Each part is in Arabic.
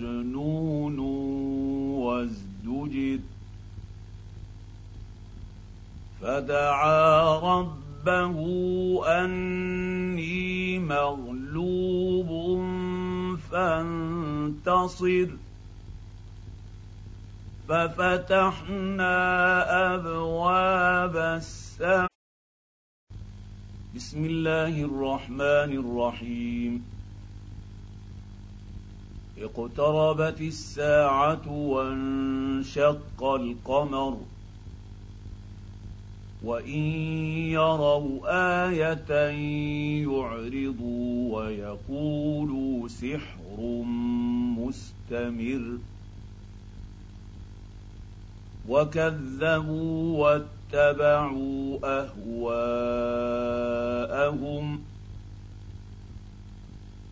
مجنون وازدجر. فدعا ربه أني مغلوب فانتصر. ففتحنا أبواب السماء. بسم الله الرحمن الرحيم. اقتربت الساعة وانشق القمر وإن يروا آية يعرضوا ويقولوا سحر مستمر وكذبوا واتبعوا أهواءهم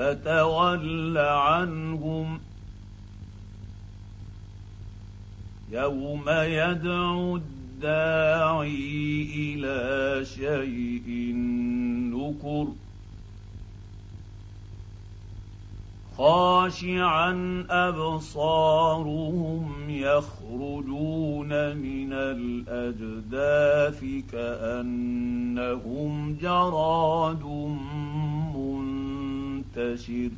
فتول عنهم يوم يدعو الداعي إلى شيء نكر خاشعا أبصارهم يخرجون من الأجداث كأنهم جراد منتشر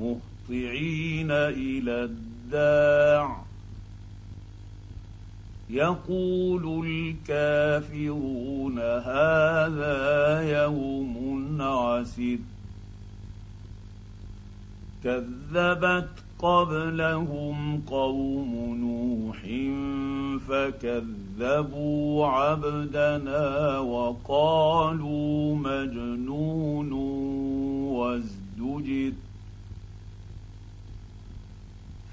مهطعين إلى الداع. يقول الكافرون هذا يوم عسر كذبت قبلهم قوم نوح فكذبوا عبدنا وقالوا مجنون وازدجر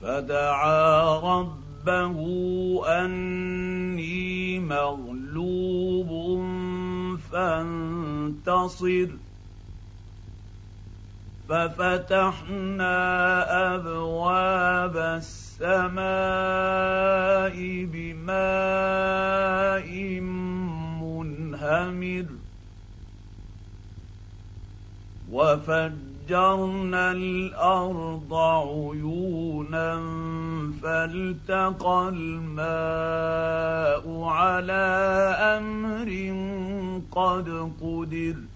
فدعا رب ربه اني مغلوب فانتصر ففتحنا أبواب السماء بماء منهمر. وفجرنا الْأَرْضَ عُيُونًا فَالْتَقَى الْمَاءُ عَلَىٰ أَمْرٍ قَدْ قُدِرَ.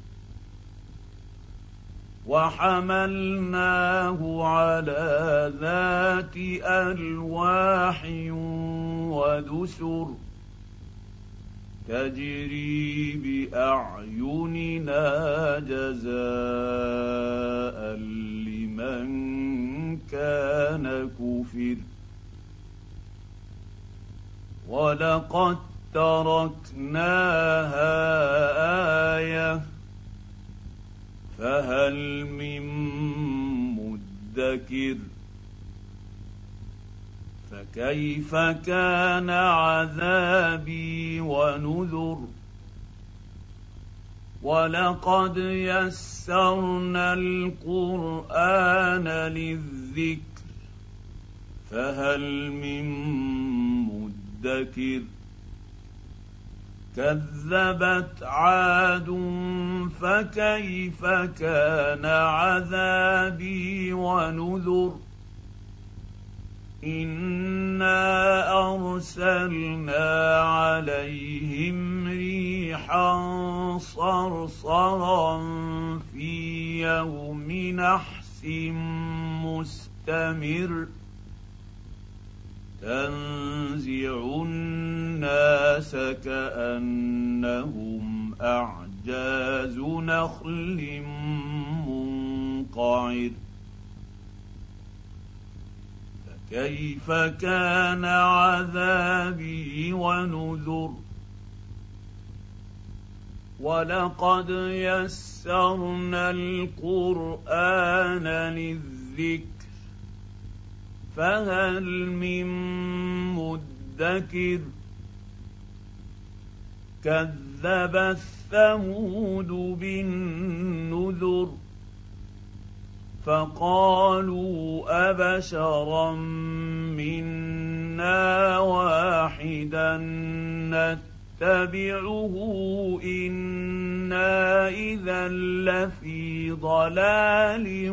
وَحَمَلْنَاهُ عَلَىٰ ذَاتِ أَلْوَاحٍ وَدُسُرٍ تجري بأعيننا جزاء لمن كان كفر. ولقد تركناها مدكر فكيف كان عذابي ونذر؟ ولقد يسرنا القرآن للذكر فهل من مدكر؟ كذبت عاد فكيف كان عذابي ونذر إنا أرسلنا عليهم ريحا صرصرا في يوم نحس مستمر تنزع الناس كأنهم أعجاز نخل منقعر. كيف كان عذابي ونذر؟ ولقد يسرنا القرآن للذكر فهل من مدكر كذب الثمود بالنذر فقالوا أبشرا منا واحدا نتبعه إنا إذا لفي ضلال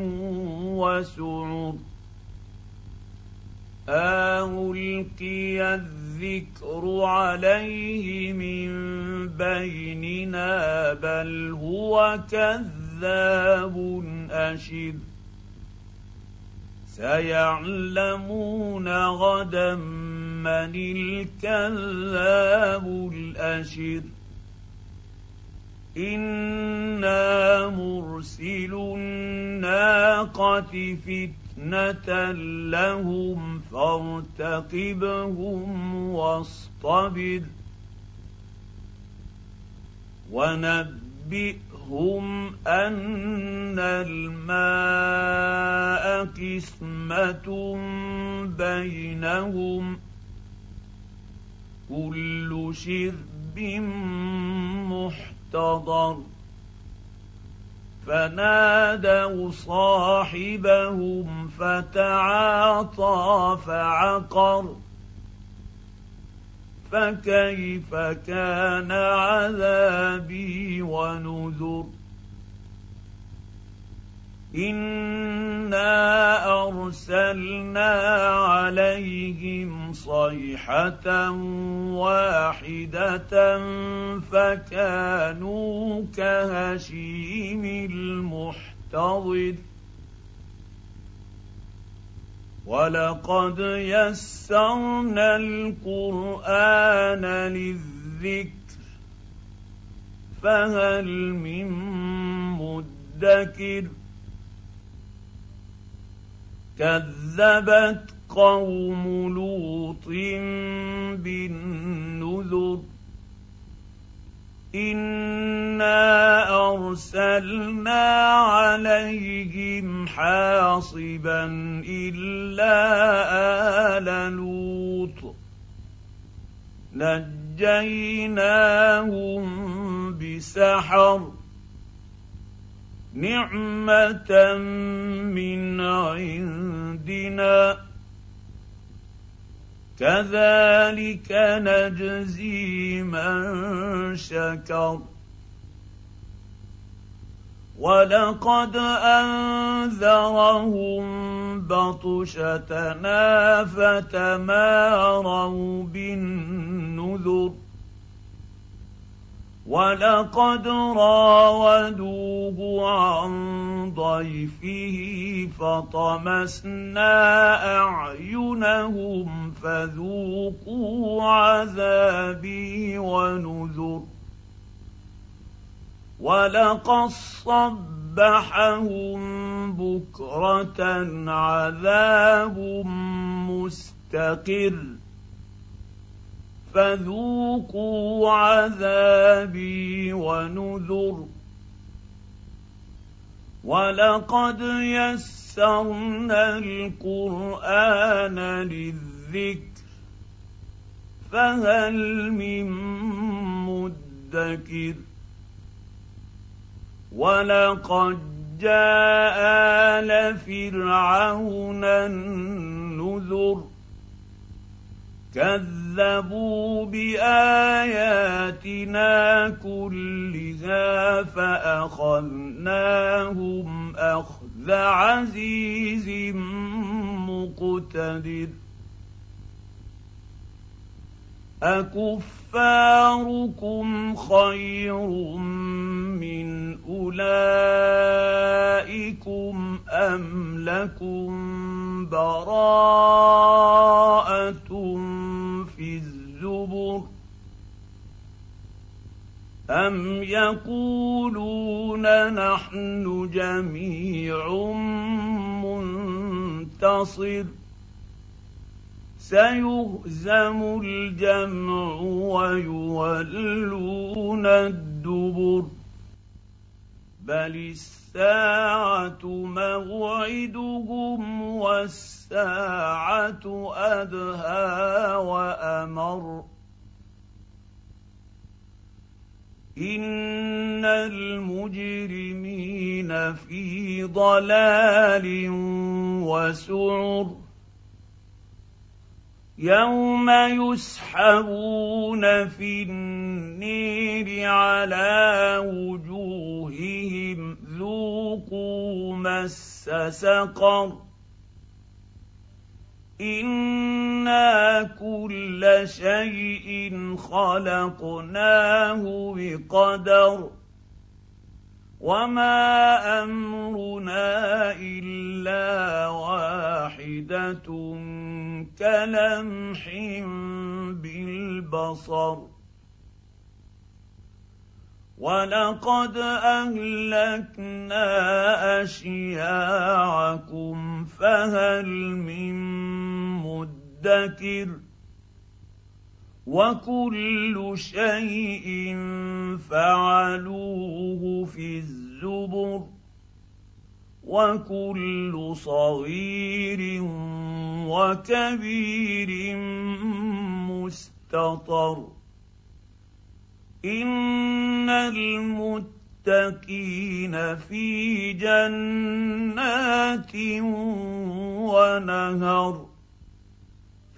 وسعر ألقي الذكر عليه من بيننا بل هو كذاب أشر سيعلمون غدا من الكذاب الاشر إنا مرسل الناقة فتنه لهم فارتقبهم واصطبر ونبئهم أن الماء قسمة بينهم كل شرب محتضر فنادوا صاحبهم فتعاطى فعقر فكيف كان عذابي ونذر إنا أرسلنا عليهم صيحه واحدة فكانوا كهشيم المحتضر ولقد يسرنا القران للذكر فهل من مدكر كذبت قوم لوط بالنذر انا ارسلنا عليهم حاصبا الا ال لوط نجيناهم بسحر نعمه من عندنا كذلك نجزي من شكر. ولقد أنذرهم بطشتنا فتماروا بالنذر. ولقد راودوه عن ضيفه فطمسنا اعينهم فذوقوا عذابي ونذر ولقد صبحهم بكره عذاب مستقر فذوقوا عذابي ونذر. ولقد يسرنا القرآن للذكر فهل من مدكر؟ ولقد جاء آل فرعون النذر. كذبوا بآياتنا كلها فأخذناهم أخذ عزيز مقتدر. أكفاركم خير من أولئكم أم لكم براءه ام يقولون نحن جميع منتصر سيهزم الجمع ويولون الدبر بل الساعة موعدهم والساعة ادهى وامر ان المجرمين في ضلال وسعر يوم يسحبون في النير على وجوههم ذوقوا مس سقر أنا كل شيء خلقناه بقدر وما امرنا الا واحدة كلمح بالبصر ولقد اهلكنا اشياعكم فهل من مدكر وكل شيء فعلوه في الزبر وكل صغير وكبير مستطر ان المتقين في جنات ونهر